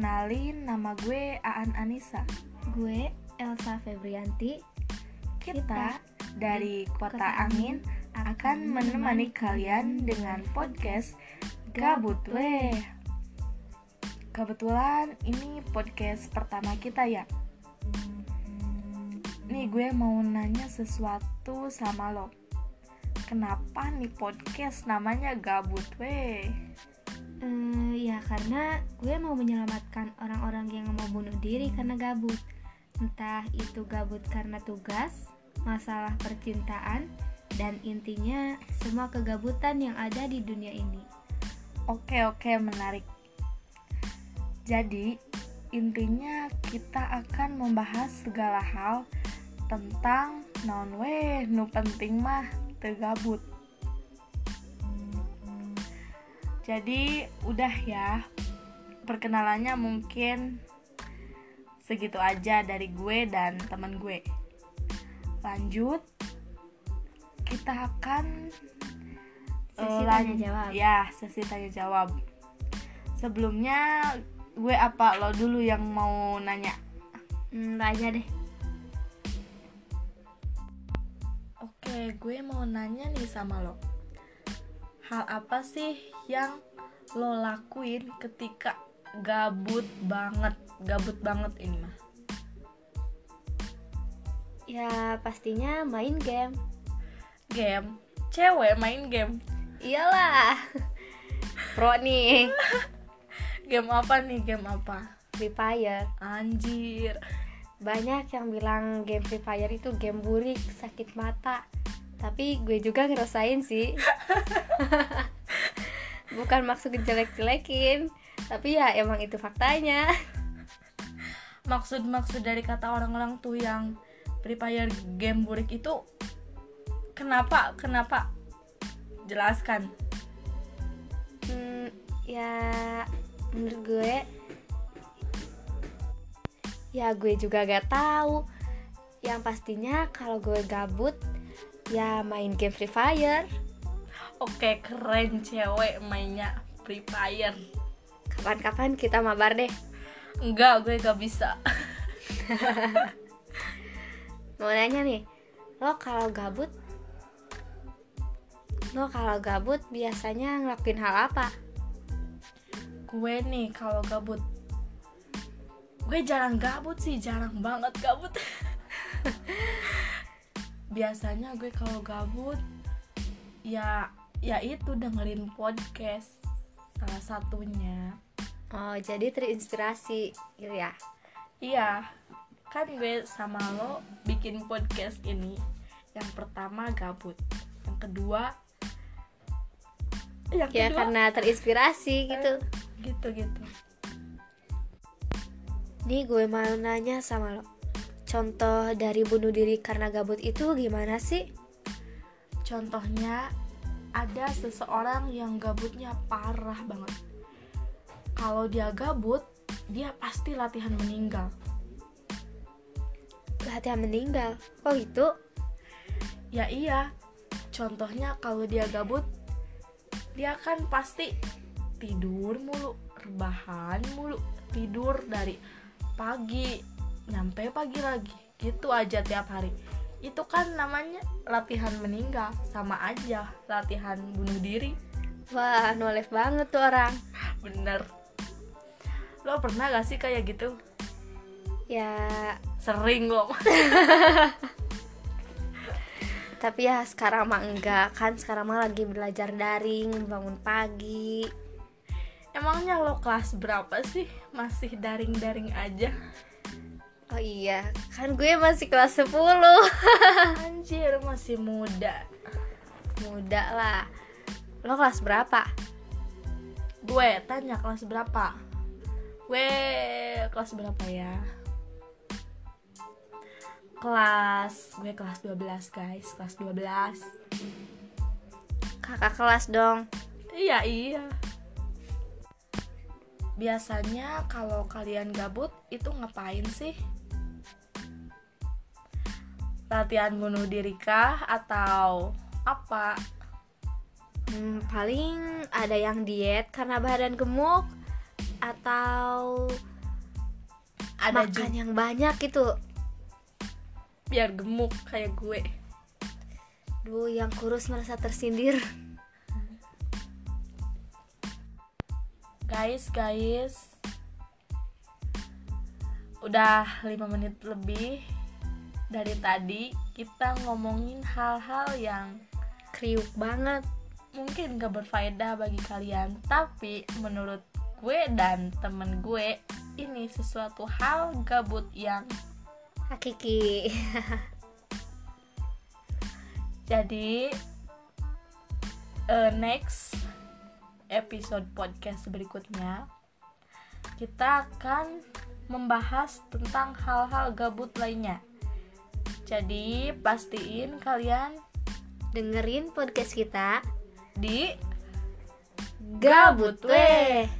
Kenalin, nama gue Aan Anissa. Gue Elsa Febrianti. Kita dari Kota Angin akan menemani kalian dengan podcast Gabut Weh. Kebetulan ini podcast pertama kita ya. Nih gue mau nanya sesuatu sama lo. Kenapa nih podcast namanya Gabut Weh? Eh, ya karena gue mau menyelamatkan orang-orang yang mau bunuh diri karena gabut. Entah itu gabut karena tugas, masalah percintaan, dan intinya semua kegabutan yang ada di dunia ini. Oke oke menarik. Jadi intinya kita akan membahas segala hal tentang non weh nu penting mah tegabut. Jadi udah ya perkenalannya mungkin segitu aja dari gue dan teman gue. Lanjut kita akan Sesi eh, tanya jawab. Ya, sesi tanya jawab. Sebelumnya gue apa lo dulu yang mau nanya? Hmm, lo aja deh. Oke, gue mau nanya nih sama lo. Hal apa sih yang lo lakuin ketika gabut banget? Gabut banget ini mah. Ya pastinya main game. Game. Cewek main game. Iyalah. Pro nih, Game apa nih? Game apa? Free Fire. Anjir. Banyak yang bilang game Free Fire itu game burik, sakit mata. Tapi gue juga ngerasain sih. Bukan maksud jelek-jelekin, tapi ya emang itu faktanya. Maksud-maksud dari kata orang-orang tuh yang Free Fire game burik itu kenapa? Kenapa? Jelaskan. Hmm, ya menurut gue ya gue juga gak tahu. Yang pastinya kalau gue gabut ya main game Free Fire. Oke, keren cewek mainnya Free Fire. Kapan-kapan kita mabar deh. Enggak, gue gak bisa. Mau nanya nih, lo kalau gabut lo kalau gabut biasanya ngelakuin hal apa? gue nih kalau gabut gue jarang gabut sih jarang banget gabut biasanya gue kalau gabut ya ya itu dengerin podcast salah satunya Oh, jadi terinspirasi gitu ya. iya kan gue sama lo bikin podcast ini yang pertama gabut yang kedua yang Ya kedua karena terinspirasi gitu. gitu gitu Nih gue mau nanya sama lo. Contoh dari bunuh diri karena gabut itu gimana sih? Contohnya ada seseorang yang gabutnya parah banget. Kalau dia gabut, dia pasti latihan meninggal. Latihan meninggal. Oh gitu? Ya iya. Contohnya kalau dia gabut, dia kan pasti tidur mulu, rebahan mulu, tidur dari pagi nyampe pagi lagi. Gitu aja tiap hari. Itu kan namanya latihan meninggal, sama aja latihan bunuh diri. Wah, nolef banget tuh orang. Bener. Lo pernah gak sih kayak gitu? Ya, Sering lo. tapi ya sekarang mah enggak kan sekarang mah lagi belajar daring, bangun pagi. Emangnya lo kelas berapa sih? Masih daring-daring aja? Oh iya, kan gue masih kelas 10 Anjir, masih muda. Muda lah Lo kelas berapa? Gue tanya kelas berapa? Gue kelas berapa ya? Kelas, gue kelas 12 guys, kelas 12 Kakak kelas dong Iya, iya Biasanya kalau kalian gabut itu ngapain sih? Latihan bunuh diri kah? Atau apa? Hmm, paling ada yang diet karena badan gemuk atau ada makan juga. yang banyak gitu. Biar gemuk kayak gue. Duh, yang kurus merasa tersindir. guys guys. Udah 5 menit lebih dari tadi kita ngomongin hal-hal yang Kriuk banget. mungkin gak berfaedah bagi kalian tapi menurut gue dan temen gue ini sesuatu hal gabut yang Hakiki. jadi eh, next episode podcast berikutnya kita akan membahas tentang hal-hal gabut lainnya jadi pastiin kalian Dengerin podcast kita di Gabut Weh.